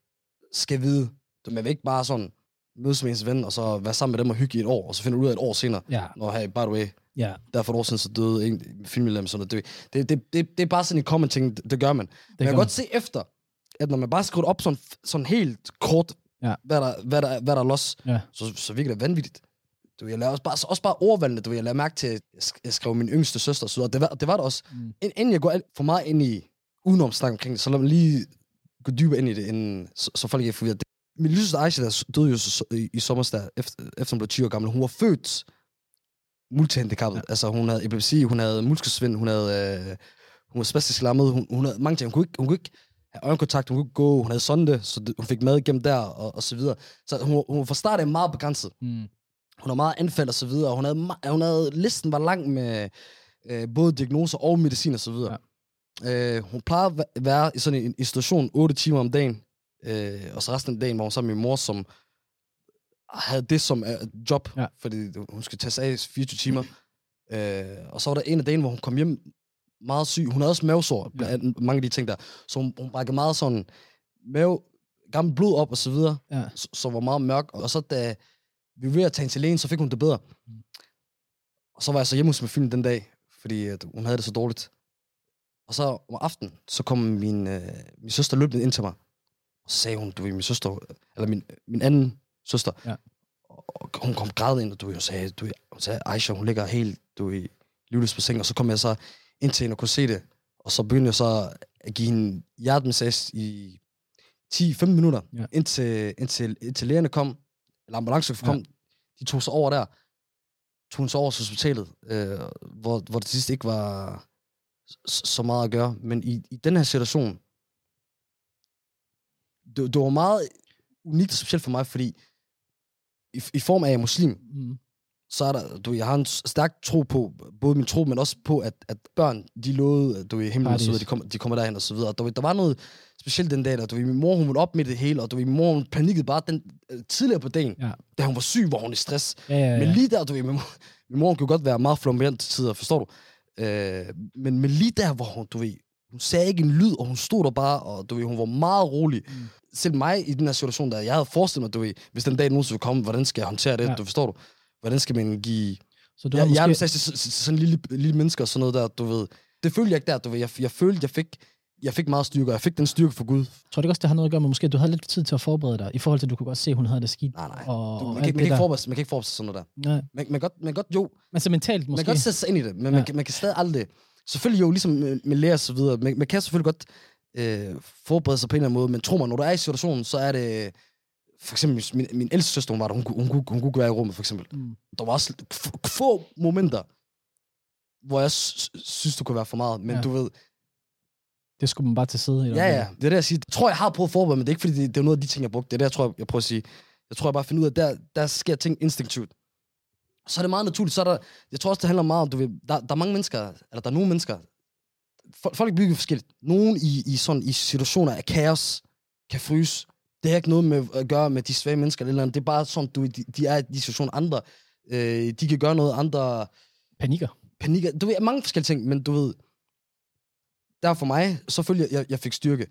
skal vide. Du, man vil ikke bare sådan mødes med ens ven, og så være sammen med dem og hygge i et år, og så finder du ud af et år senere, Ja, når hey, by the way, ja. der for et år siden, så døde en filmmedlem, sådan. Det, det, det, det, det er bare sådan en common ting, det, det gør man. Det Men jeg kan godt se efter, at når man bare skriver det op sådan, sådan helt kort, Ja. hvad, der, hvad, der, hvad der er los, Ja. så, så virker det vanvittigt. Du, jeg lader også bare, også bare ordvalgene, du, jeg lader mærke til, at jeg sk- jeg skrev min yngste søster, så det var, det var det også. Mm. Ind- Inden jeg går alt for meget ind i udenomsnak omkring det, så lad mig lige gå dybere ind i det, inden, så, så folk ikke er forvirret. Min lille Aisha, der døde jo så, i, i sommer, der, efter, efter hun blev 20 år gammel. Hun var født multihandicappet. Ja. Altså, hun havde epilepsi, hun havde muskelsvind, hun havde, øh, hun var spastisk lammet, hun, hun havde mange ting. Hun kunne ikke, hun kunne ikke have øjenkontakt, hun kunne ikke gå, hun havde sonde, så det, hun fik mad igennem der, og, og så videre. Så hun, hun var fra start af meget begrænset. Mm. Hun har meget anfald og så videre, og hun havde, hun havde, listen var lang med øh, både diagnoser og medicin og så videre. Ja. Øh, hun plejer at væ- være i sådan en institution 8 timer om dagen, øh, og så resten af dagen var hun sammen med min mor, som havde det som uh, job, Ja. fordi hun skulle tage sig af 24 timer. Øh, og så var der en af dagen, hvor hun kom hjem meget syg. Hun havde også mavesår, Ja. ja. mange af de ting der. Så hun, hun brækkede meget sådan mave, gammel blod op og så videre, Ja. så, så var meget mørk. Og så da vi var ved at tage til lægen, så fik hun det bedre. Og så var jeg så hjemme hos min film den dag, fordi at hun havde det så dårligt. Og så om aftenen, så kom min, øh, min søster løbende ind til mig. Og så sagde hun, du ved, min søster, eller min, min anden søster, Ja. og, hun kom grædende ind, og du ved, og sagde, du ved, hun sagde, Aisha, hun ligger helt, du ved, livløs på sengen. Og så kom jeg så ind til hende og kunne se det. Og så begyndte jeg så at give hende hjertemassage i 10-15 minutter, Ja. indtil, indtil, indtil lægerne kom, eller ambulancen Ja. kom. De tog sig over der. Tog hun så over til hospitalet, øh, hvor, hvor det sidst ikke var så meget at gøre. Men i, i den her situation, det, det var meget unikt og specielt for mig, fordi i, i form af at jeg er muslim, Mm. så er der, du, jeg har en stærk tro på, både min tro, men også på, at, at børn, de lovede, du ved, himlen og så videre, de kommer, de kommer derhen og så videre. Du der var noget specielt den dag, der, du min mor, hun var op med det hele, og du min mor, hun panikkede bare den, øh, tidligere på dagen, Ja. da hun var syg, var hun i stress. Ja, ja, ja. Men lige der, du min mor, min mor hun kunne godt være meget flamboyant til tider, forstår du? Øh, men, men lige der, hvor hun, du ved, hun sagde ikke en lyd, og hun stod der bare, og du ved, hun var meget rolig. Mm. Selv mig i den her situation, der jeg havde forestillet mig, du ved, hvis den dag nogensinde ville komme, hvordan skal jeg håndtere det, Ja. du forstår du? Hvordan skal man give... så du Jeg, har jeg er måske... sådan en lille, lille menneske og sådan noget der, du ved. Det følte jeg ikke der, du ved. Jeg, jeg følte, jeg fik, jeg fik meget styrke, og jeg fik den styrke for Gud. Tror du ikke også, det har noget at gøre med, måske at du havde lidt tid til at forberede dig, i forhold til, at du kunne godt se, at hun havde det skidt? Nej, nej. Og, Du, man, kan, ikke- man, kan ikke forberede, man kan ikke forberede sig sådan noget der. Nej. Man, man, godt, man godt, jo, Men så mentalt man måske. kan godt sætte sig ind i det, men Ja. man, kan, man kan stadig aldrig... Selvfølgelig jo, ligesom med, med lærer og så videre, man, man kan selvfølgelig godt øh, forberede sig på en eller anden måde, men tro mig, når du er i situationen, så er det... For eksempel, min, min ældste søster, hun var der, hun, hun, hun, hun, kunne være i rummet, for eksempel. Mm. Der var også få momenter, hvor jeg sy- synes, det kunne være for meget, men ja. du ved, Det skulle man bare til side. i Ja, ja. Det er det, jeg siger. Jeg tror, jeg har prøvet at forberede, men det er ikke, fordi det, det er noget af de ting, jeg brugte. Det er det, jeg tror, jeg prøver at sige. Jeg tror jeg bare finder ud af, at der, der sker ting instinktivt. Så er det meget naturligt. Så er der, jeg tror også, det handler meget om, du ved, der, der er mange mennesker, eller der er nogle mennesker, fol- folk bygger forskelligt. Nogen i, i, sådan, i situationer af kaos kan fryse. Det har ikke noget med at gøre med de svage mennesker eller, et eller andet. Det er bare sådan, du, de, de er i de situationer andre. Øh, de kan gøre noget, andre Panikker. panikker. Du ved, mange forskellige ting, men du ved, der for mig, så følte jeg, jeg, fik styrke.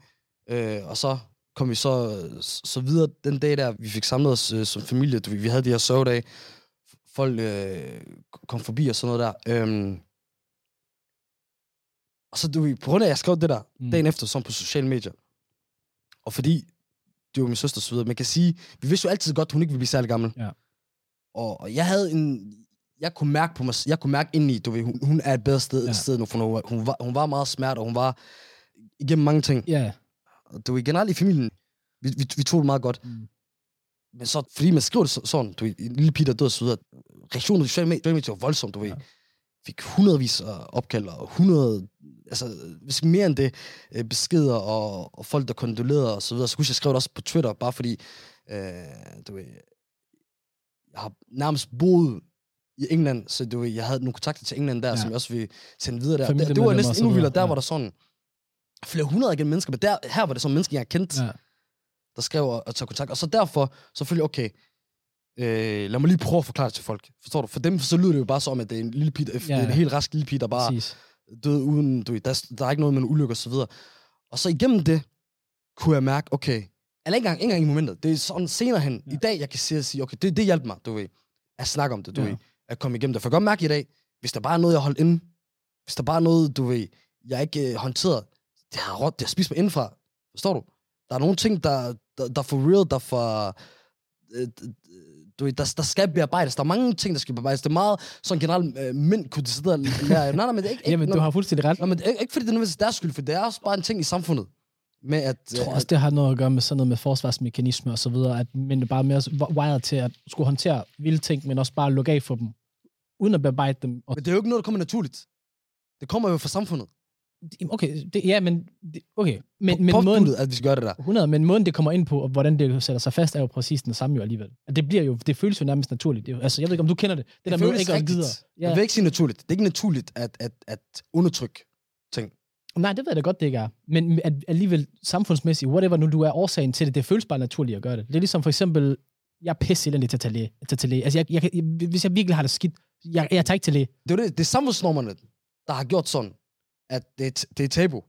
Øh, og så kom vi så, så videre den dag der, vi fik samlet os øh, som familie. Du, vi havde de her sørgedage. Folk øh, kom forbi og sådan noget der. Øhm, og så du ved, på grund af, at jeg skrev det der Mm. dagen efter, som på sociale medier. Og fordi det var min søster så videre, man kan sige, vi vidste jo altid godt, at hun ikke ville blive særlig gammel. Ja. Og, og jeg havde en, jeg kunne mærke på mig, jeg kunne mærke indeni, du ved, hun, hun er et bedre sted, Ja. sted nu, for hun, var- hun, var, hun var meget smert, og hun var igennem mange ting. Ja. Og du ved, generelt i familien, vi, vi, vi tog det meget godt. Mm. Men så, fordi man skriver det så- sådan, du ved, en lille pige, der døde så videre, reaktionen på sociale medier var voldsomt, du ved. Ja. Fik hundredvis af opkald, og hundrede, altså hvis mere end det, øh, beskeder, og, og folk, der kondolerede og så videre. Så kunne jeg skrive det også på Twitter, bare fordi, øh, du ved, jeg har nærmest boet i England, så du ved, jeg havde nogle kontakter til England der, Ja. som jeg også vil sende videre der. Det, det var næsten endnu vildere. Der ja. var der sådan flere hundrede igen mennesker, men der, her var det sådan mennesker, jeg kendte, ja. Der skrev og, tog kontakt. Og så derfor, selvfølgelig, okay, øh, lad mig lige prøve at forklare det til folk. Forstår du? For dem, så lyder det jo bare som, at det er en lille pige, Ja, ja. en helt rask lille pige, der bare Præcis. døde uden, du der, der er ikke noget med en ulykke og så videre. Og så igennem det, kunne jeg mærke, okay, eller ikke engang, ikke engang i momentet, det er sådan senere hen, Ja. i dag, jeg kan sige, sige okay, det, det hjalp mig, du ved, at snakke om det, du Ja. ved, at komme igennem det. For jeg kan godt mærke i dag, hvis der bare er noget, jeg holdt inde, hvis der bare er noget, du ved, jeg ikke øh, håndteret, det har, råd, det har spist mig indenfra. Forstår du? Der er nogle ting, der, der, der er for real, der er for... Øh, du ved, der, der skal bearbejdes. Der er mange ting, der skal bearbejdes. Det er meget sådan generelt, øh, mænd kunne sidde og lære. Nej, nej, men det er ikke... Jamen, ikke du har fuldstændig ret. Nej, men ikke, ikke fordi det er nødvendigvis deres skyld, for det er også bare en ting i samfundet. Med at... Jeg tror øh, også, det har noget at gøre med sådan noget med forsvarsmekanismer og så videre, at mænd er bare mere wired til at skulle håndtere vilde ting, men også bare lukke af for dem, uden at bearbejde dem. Og, Men det er jo ikke noget, der kommer naturligt. Det kommer jo fra samfundet. Okay, det, ja, men, det- okay, men, men måden, at vi skal gøre det der. 100, men måden det kommer ind på, og hvordan det sætter sig fast, er jo præcis den samme jo alligevel. At Det bliver jo, det føles jo nærmest naturligt. Det er jo, altså, jeg ved ikke, om du kender det. Det, der med føles ikke at rigtigt. videre. Jeg vil ikke sige naturligt. Det er ikke naturligt at, at, at undertrykke ting. Nej, det ved jeg da godt, det ikke er. Men at alligevel samfundsmæssigt, whatever nu du er årsagen til det, det føles bare naturligt at gøre det. Det er ligesom for eksempel, jeg er pisse elendig til at tage læge. Til at tage læge. Altså, jeg, jeg, kan- hvis jeg virkelig har det skidt, jeg, jeg tager ikke til læge. Det er, det, det er samfundsnormerne, der har gjort sådan, at det, det er tabu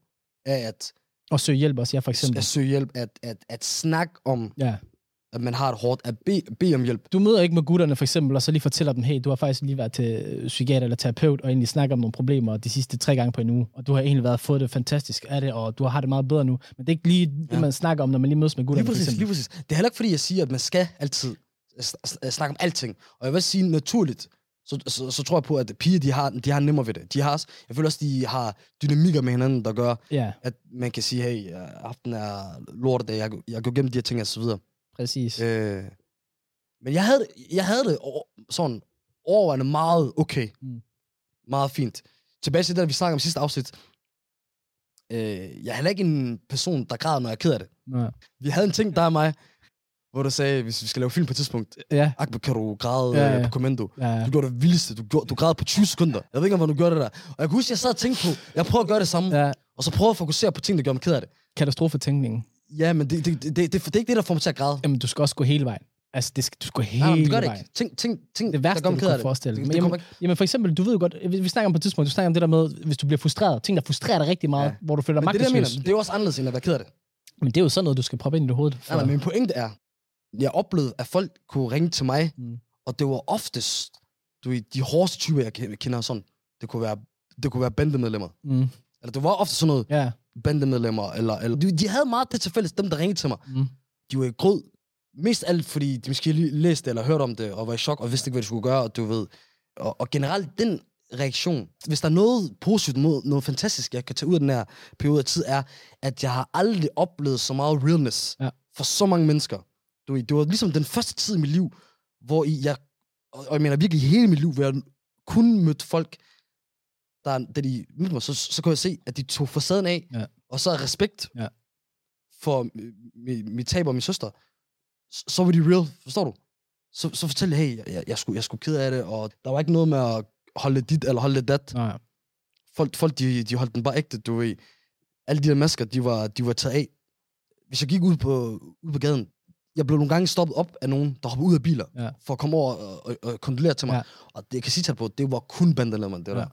af at, Og søge hjælp også, jeg for eksempel. at søge hjælp, at, at, at snakke om, Ja. at man har det hårdt, at bede be om hjælp. Du møder ikke med gutterne for eksempel, og så lige fortæller dem, hey, du har faktisk lige været til psykiater eller terapeut, og egentlig snakket om nogle problemer de sidste tre gange på en uge, og du har egentlig været fået det fantastisk af det, og du har det meget bedre nu. Men det er ikke lige det, Ja. man snakker om, når man lige mødes med Lige gutterne for præcis, eksempel. lige præcis. Det er heller ikke, fordi jeg siger, at man skal altid snakke om alting. Og jeg vil sige naturligt, så, så, så tror jeg på, at piger, de har, de har nemmere ved det. De har jeg føler også, de har dynamikker med hinanden, der gør, Ja, at man kan sige, hey, øh, aften er lortedag, jeg, jeg går gennem de her ting og så videre. præcis. Øh, men jeg havde, det- jeg havde det over, sådan overvejende meget okay. Mm. Meget fint. Tilbage til det, vi snakkede om sidste afsnit. Øh, jeg er heller ikke en person, der græder, når jeg er ked af det. Ja. Vi havde en ting, der og mig, hvor du sagde, hvis vi skal lave film på et tidspunkt, Ja, Akbar, kan du græde Ja, ja, ja. ja. på kommando? ja. Du gjorde det vildeste. Du, gjorde, du græd på 20 sekunder. Jeg ved ikke, om du gjorde det der. Og jeg kan huske, jeg sad og tænkte på, jeg prøver at gøre det samme, ja. og så prøve at fokusere på ting, der gør mig ked af det. Katastrofetænkningen. Ja, men det, det, det, det, det, det er ikke det, der får mig til at græde. Jamen, du skal også gå hele vejen. Altså, det skal, du skal gå hele Nej, men det gør det vejen. ikke. Ting, ting, ting, Det værste, der du kan forestille dig. Men jamen. Jamen for eksempel, du ved jo godt, vi, vi snakker om på et tidspunkt, du snakker om det der med, hvis du bliver frustreret, ting der frustrerer dig rigtig meget, ja. Ja. hvor du føler dig Men det er det, magtesløs. Det er jo også anderledes, end at være ked af det. Men det er jo sådan noget, du skal proppe ind i dit hoved. For... Nej, nej, min pointe er, jeg oplevede, at folk kunne ringe til mig, Mm. og det var oftest du, de hårdeste typer, jeg ke- kender sådan. Det kunne være, det kunne være bandemedlemmer. Mm. Eller det var ofte sådan noget Ja. bandemedlemmer, eller, eller de, de havde meget det til fælles, dem der ringede til mig. Mm. De var i grød, mest alt, fordi de måske lige læste eller hørte om det, og var i chok, og vidste ikke, hvad de skulle gøre, og du ved. Og, og generelt den reaktion, hvis der er noget positivt, noget, noget fantastisk, jeg kan tage ud af den her periode af tid, er, at jeg har aldrig oplevet så meget realness Ja. for så mange mennesker. Du ved, det var ligesom den første tid i mit liv, hvor i jeg, og jeg mener virkelig hele mit liv, hvor jeg kun mødte folk, der, da de mødte mig, så, så kunne jeg se, at de tog facaden af, Ja. og så respekt Ja. for mi- mi- mit tab og min søster, så, så var de real, forstår du? Så, så fortalte jeg, hey, jeg, jeg, jeg, skulle, jeg skulle ked af det, og der var ikke noget med at holde dit eller holde dat. Nej. Folk, folk de, de holdt den bare ægte, du ved. Alle de der masker, de var, de var taget af. Hvis jeg gik ud på, ud på gaden, jeg blev nogle gange stoppet op af nogen, der hoppede ud af biler, Ja. for at komme over og, og, og kondolere til mig. Ja. Og det jeg kan sige til på, det var kun bandemedlemmer, det Ja. der.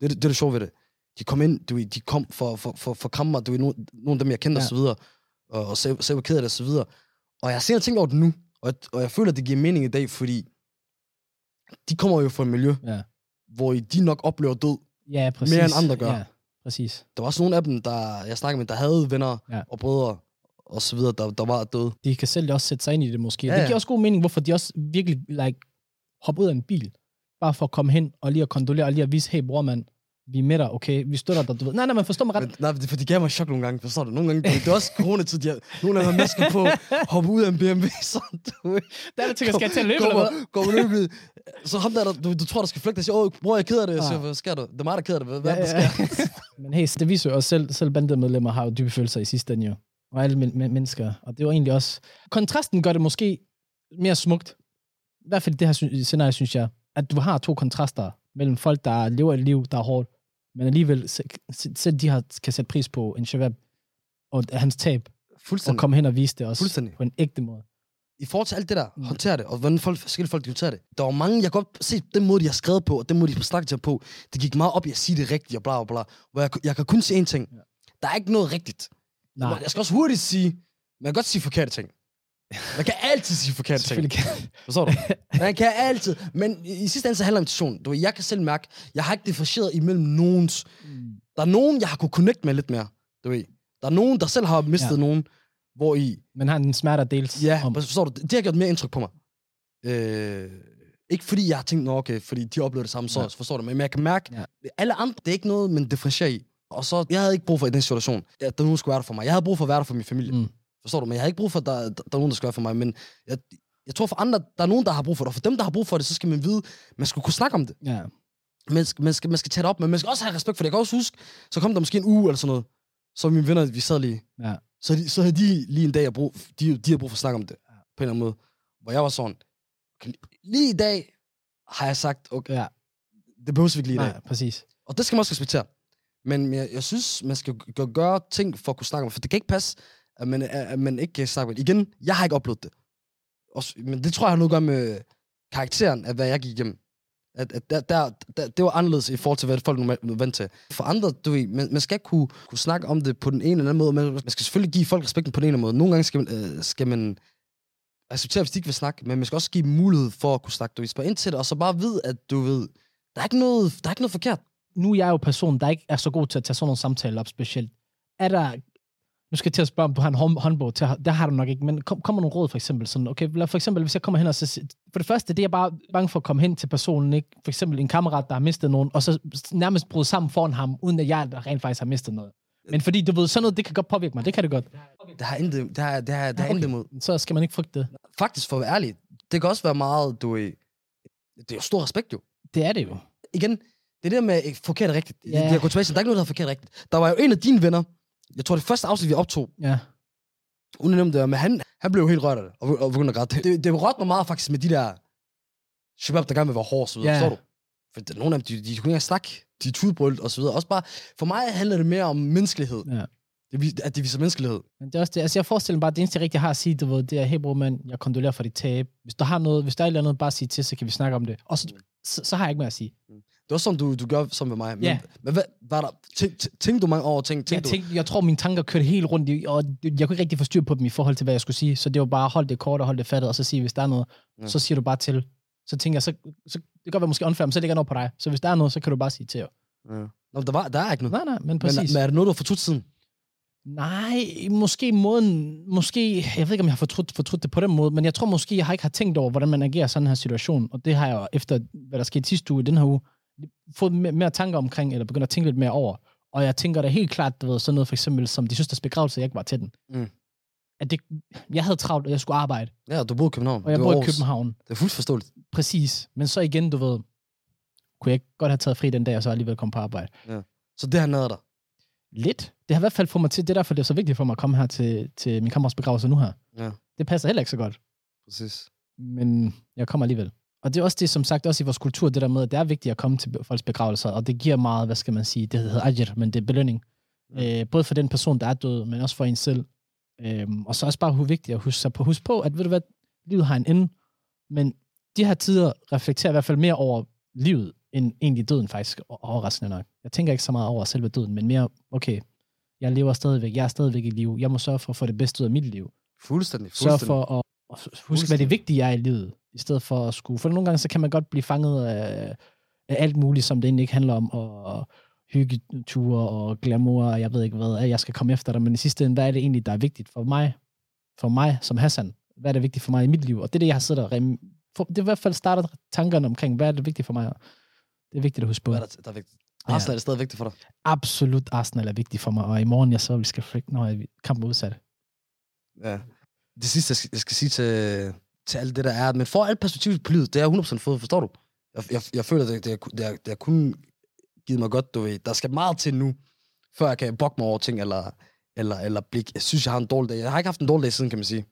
Det, det, det er det sjove ved det. De kom ind, du de kom for, for, for, for mig, du nogle, nogle af dem, jeg kendte Ja. og så videre, og, og sagde, hvor ked af det og så videre. Og jeg har senere tænkt over det nu, og, jeg- og jeg føler, at det giver mening i dag, fordi de kommer jo fra et miljø, Ja. hvor I- de nok oplever død. Ja, præcis. Mere end andre gør. Ja, præcis. Der var også nogle af dem, der jeg snakkede med, der havde venner ja. og brødre og så videre, der, der var døde. De kan selv også sætte sig ind i det måske. Ja, Ja, det giver også god mening, hvorfor de også virkelig like, hopper ud af en bil, bare for at komme hen og lige at kondolere, og lige at vise, hey bror mand, vi er med dig, okay, vi støtter dig, du ved. Nej, nej, man forstår mig ret. Men, nej, det, for de gav mig chok nogle gange, forstår du? Nogle gange, det, det er også coronatid, de har, nogle af dem har masker på, hopper ud af en BMW, sådan, du. Der er det at skal jeg til at løbe, eller hvad? Går, løbet. Så ham der, der du, du tror, der skal flygte, og siger, åh, bror, jeg er ked af det. Jeg siger, Ah. hvad sker der? Det er mig, der er ked af det. Hvad, hvad Ja, ja, der ja. sker? Men hey, det viser jo også selv, selv bandemedlemmer har jo dybe følelser i sidste ende jo. Og alle men- men- mennesker. Og det var egentlig også... Kontrasten gør det måske mere smukt. I hvert fald i det her sy- scenarie, synes jeg. At du har to kontraster mellem folk, der lever et liv, der er hårdt, men alligevel se- se- selv de har, kan sætte pris på en shabab og hans tab, og Fuldstændig. komme hen og vise det også Fuldstændig. på en ægte måde. I forhold til alt det der, Mm. håndtere det, og hvordan folk, forskellige folk de håndterer det. Der var mange, jeg kan godt se den måde, de har skrevet på, og den måde, de har snakket til på. Det gik meget op i at sige det rigtigt, og bla bla bla. Hvor jeg, jeg kan kun se én ting. Der er ikke noget rigtigt. Nej, Jeg skal også hurtigt sige, man kan godt sige forkerte ting. Man kan altid sige forkerte ting. kan Forstår du? Man kan altid. Men i sidste ende så handler det om intention. Du ved, jeg kan selv mærke, jeg har ikke differentieret imellem nogens. Der er nogen, jeg har kunne connect med lidt mere. Du ved. Der er nogen, der selv har mistet Ja. nogen, hvor i... Men har en smerte at deles Ja, om. forstår du? Det, har gjort mere indtryk på mig. Øh, ikke fordi jeg har tænkt, okay, fordi de oplevede det samme, så Ja. forstår du? Men jeg kan mærke, ja. alle andre, det er ikke noget, man differentierer i. Og så, jeg havde ikke brug for i den situation, at der nogen skulle være der for mig. Jeg havde brug for at være der for min familie. Mm. Forstår du? Men jeg har ikke brug for, at der, der, der er nogen, der skal være for mig. Men jeg, jeg tror for andre, der er nogen, der har brug for det. Og for dem, der har brug for det, så skal man vide, man skal kunne snakke om det. Ja. Man skal, man skal, man skal tage det op, men man skal også have respekt for det. Jeg kan også huske, så kom der måske en uge eller sådan noget. Så mine venner, vi sad lige. Ja. Så, de, så havde de lige en dag, jeg brug, de, de havde brug for at snakke om det. På en eller anden måde. Hvor jeg var sådan, okay, lige i dag har jeg sagt, okay, ja. det behøves vi ikke lige i dag. Nej, præcis. Og det skal man også respektere. Men jeg, jeg synes, man skal gøre, gøre ting for at kunne snakke om det. For det kan ikke passe, at man, at man ikke øh, kan snakke om det. Igen, jeg har ikke oplevet det. Også, men det tror jeg har noget at gøre med karakteren af, hvad jeg gik igennem. At, at der, der, der, det var anderledes i forhold til, hvad folk normalt er vant til. For andre, du ved, man, man skal ikke kunne, kunne snakke om det på den ene eller anden måde. Man, man skal selvfølgelig give folk respekten på den ene måde. Nogle gange skal man, øh, skal man acceptere, hvis de ikke vil snakke, men man skal også give mulighed for at kunne snakke. Du ved, spørg ind til det, og så bare vide, at du ved, der er ikke noget, der er ikke noget forkert nu er jeg jo personen, der ikke er så god til at tage sådan nogle samtaler op specielt. Er der... Nu skal jeg til at spørge, om du har en hånd- håndbog til, der har du nok ikke, men kom, kommer nogle råd for eksempel? Sådan, okay, for eksempel, hvis jeg kommer hen og så, for det første, det er jeg bare bange for at komme hen til personen, ikke? For eksempel en kammerat, der har mistet nogen, og så nærmest bryde sammen foran ham, uden at jeg der rent faktisk har mistet noget. Men fordi du ved, sådan noget, det kan godt påvirke mig, det kan det godt. Det har intet, det har, det har, det har okay. intet imod. Så skal man ikke frygte det. Faktisk, for at være ærlig, det kan også være meget, du det er jo stor respekt jo. Det er det jo. Igen, det er det der med forkert og rigtigt. Yeah. Det, tilbage til, der er ikke noget, der er forkert og rigtigt. Der var jo en af dine venner, jeg tror det første afsnit, vi optog, Ja. uden at nævne det, men han, han blev jo helt rørt af det, og, og begyndte at græde. Det, det rørte mig meget faktisk med de der shabab, der gerne vil være hårde og så videre, Ja. forstår du? For der, nogle af dem, de, de kunne ikke snakke, de tudbrølt og så videre. Også bare, for mig handler det mere om menneskelighed. Ja. Det, at det viser menneskelighed. Men det er også det. Altså, jeg forestiller mig bare, at det eneste, jeg rigtig har at sige, du ved, det er, hey bror, mand, jeg kondolerer for dit tab. Hvis du har noget, hvis der er et eller andet, bare sig til, så kan vi snakke om det. Og så, så, så har jeg ikke mere at sige. Det også sådan, du, du gør som med mig. Men, Ja. men hvad, var der, tænk, tænk- tænkte du mange over ting? Jeg, Tænkte tænkte, jeg tror, mine tanker kørte helt rundt, i, og jeg kunne ikke rigtig få styr på dem i forhold til, hvad jeg skulle sige. Så det var bare, hold det kort og hold det fattet, og så sige, hvis der er noget, Ja. så siger du bare til. Så tænker jeg, så, så det kan godt være måske unfair, men så ligger noget på dig. Så hvis der er noget, så kan du bare sige til. Jo. Ja. Nå, der, var, der er ikke noget. Nej, nej, men Men, præcis. men er det noget, du har fortrudt siden? Nej, måske måden, måske, jeg ved ikke, om jeg har fortrudt, fortrudt det på den måde, men jeg tror måske, jeg har ikke har tænkt over, hvordan man agerer i sådan her situation, og det har jeg efter, hvad der skete sidste uge i den her uge, fået mere, tanker omkring, eller begyndt at tænke lidt mere over. Og jeg tænker da helt klart, du ved, sådan noget for eksempel som de søsters begravelse, jeg ikke var til den. Mm. At det, jeg havde travlt, og jeg skulle arbejde, Ja, du boede i København. og jeg bor i. København. Det er fuldt forståeligt. Præcis. Men så igen, du ved, kunne jeg ikke godt have taget fri den dag, og så alligevel komme på arbejde. Så det har nået dig. Lidt. Det har i hvert fald fået mig til, det er derfor, det er så vigtigt for mig at komme her til, til min kammerats begravelse nu her. Ja. Det passer heller ikke så godt, Præcis. men jeg kommer alligevel. Og det er også det, som sagt, også i vores kultur, det der med, at det er vigtigt at komme til folks begravelser, og det giver meget, hvad skal man sige, det hedder ajr, men det er belønning. Ja. Øh, både for den person, der er død, men også for en selv. Øhm, og så også bare, hvor vigtigt at huske, på, huske på, at ved du hvad, livet har en ende, men de her tider reflekterer i hvert fald mere over livet, end egentlig døden faktisk, overraskende nok. Jeg tænker ikke så meget over selve døden, men mere, okay, jeg lever stadigvæk, jeg er stadigvæk i liv, jeg må sørge for at få det bedste ud af mit liv. Fuldstændig. Fuldstændig. for at, at huske, hvad det vigtige er i livet, i stedet for at skulle... For nogle gange, så kan man godt blive fanget af, af alt muligt, som det egentlig ikke handler om, og hyggeture og glamour, og jeg ved ikke hvad, at jeg skal komme efter dig, men i sidste ende, hvad er det egentlig, der er vigtigt for mig, for mig som Hassan? Hvad er det vigtigt for mig i mit liv? Og det er det, jeg har siddet og rem... for, Det er i hvert fald startet tankerne omkring, hvad er det vigtigt for mig? Det er vigtigt at huske på. Hvad er der, der er vigtigt? Arsenal er det stadig vigtigt for dig? Absolut Arsenal er vigtigt for mig, og i morgen, jeg så, vi skal frik, når kampen er udsat. Ja. Det sidste, jeg skal, jeg skal sige til, til alt det, der er, men for alt perspektiv på livet, det er jeg 100% fået, forstår du? Jeg, jeg, jeg føler, det, det, det, er, det er kun givet mig godt, du ved. Der skal meget til nu, før jeg kan bokke mig over ting, eller, eller, eller blik. Jeg synes, jeg har en dårlig dag. Jeg har ikke haft en dårlig dag siden, kan man sige.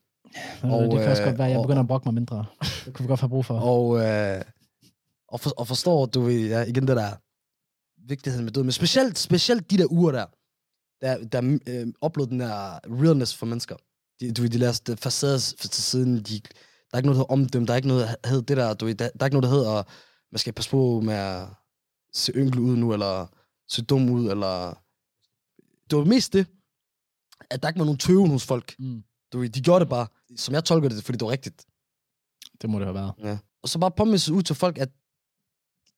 Og, Og, det kan også øh, godt være, at jeg og- begynder at brokke mig mindre. Det kunne vi godt have brug for. Og, øh, og, for, og forstår, du ved, ja, igen det der vigtigheden med død, men specielt, specielt de der uger der, der, der øh, oplevede den der realness for mennesker. De, du ved, de lader det facades til siden, de, er ikke noget, der hedder omdømme, der er ikke noget, der hedder det der, du ved, der, der er ikke noget, der hedder, man skal passe på med at se yngel ud nu, eller se dum ud, eller... Det var mest det, at der ikke var nogen tøven hos folk. Mm. Du ved, de gjorde det bare, som jeg tolker det, fordi det var rigtigt. Det må det have været. Ja. Og så bare påminde ud til folk, at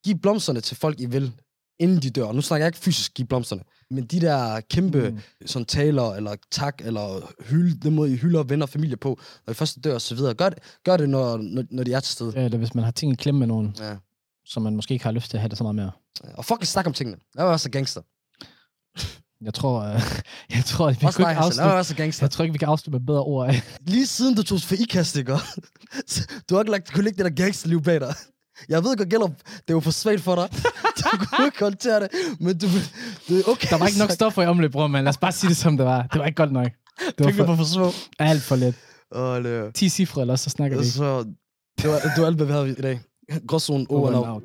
give blomsterne til folk, I vil, inden de dør. Og nu snakker jeg ikke fysisk give blomsterne, men de der kæmpe mm. sådan taler, eller tak, eller hylde, den måde, I hylder venner og familie på, når I først dør og så videre. Gør det, gør det når, når, når de er til stede. Eller hvis man har ting i klemme med nogen, Ja. som man måske ikke har lyst til at have det så meget mere. Og fucking snak om tingene. Jeg var også gangster. Jeg tror, uh, jeg tror, at vi Også dig, ikke afslutte, også gangster. jeg tror ikke, vi kan afslutte med bedre ord. Lige siden du tog for ikast, ikke? Du har ikke lagt, kunne lægge det der gangsterliv bag dig. Jeg ved godt, Gellup, det var for svagt for dig. Du kunne ikke håndtere det, men du, det er okay. Der var ikke nok stoffer i omløb, bror, men lad os bare sige det, som det var. Det var ikke godt nok. Det var for, var for små. alt for let. Åh, det 10 cifre, eller så snakker vi ikke. Så det var, det var alt, hvad vi havde i dag. Gråzonen over and out.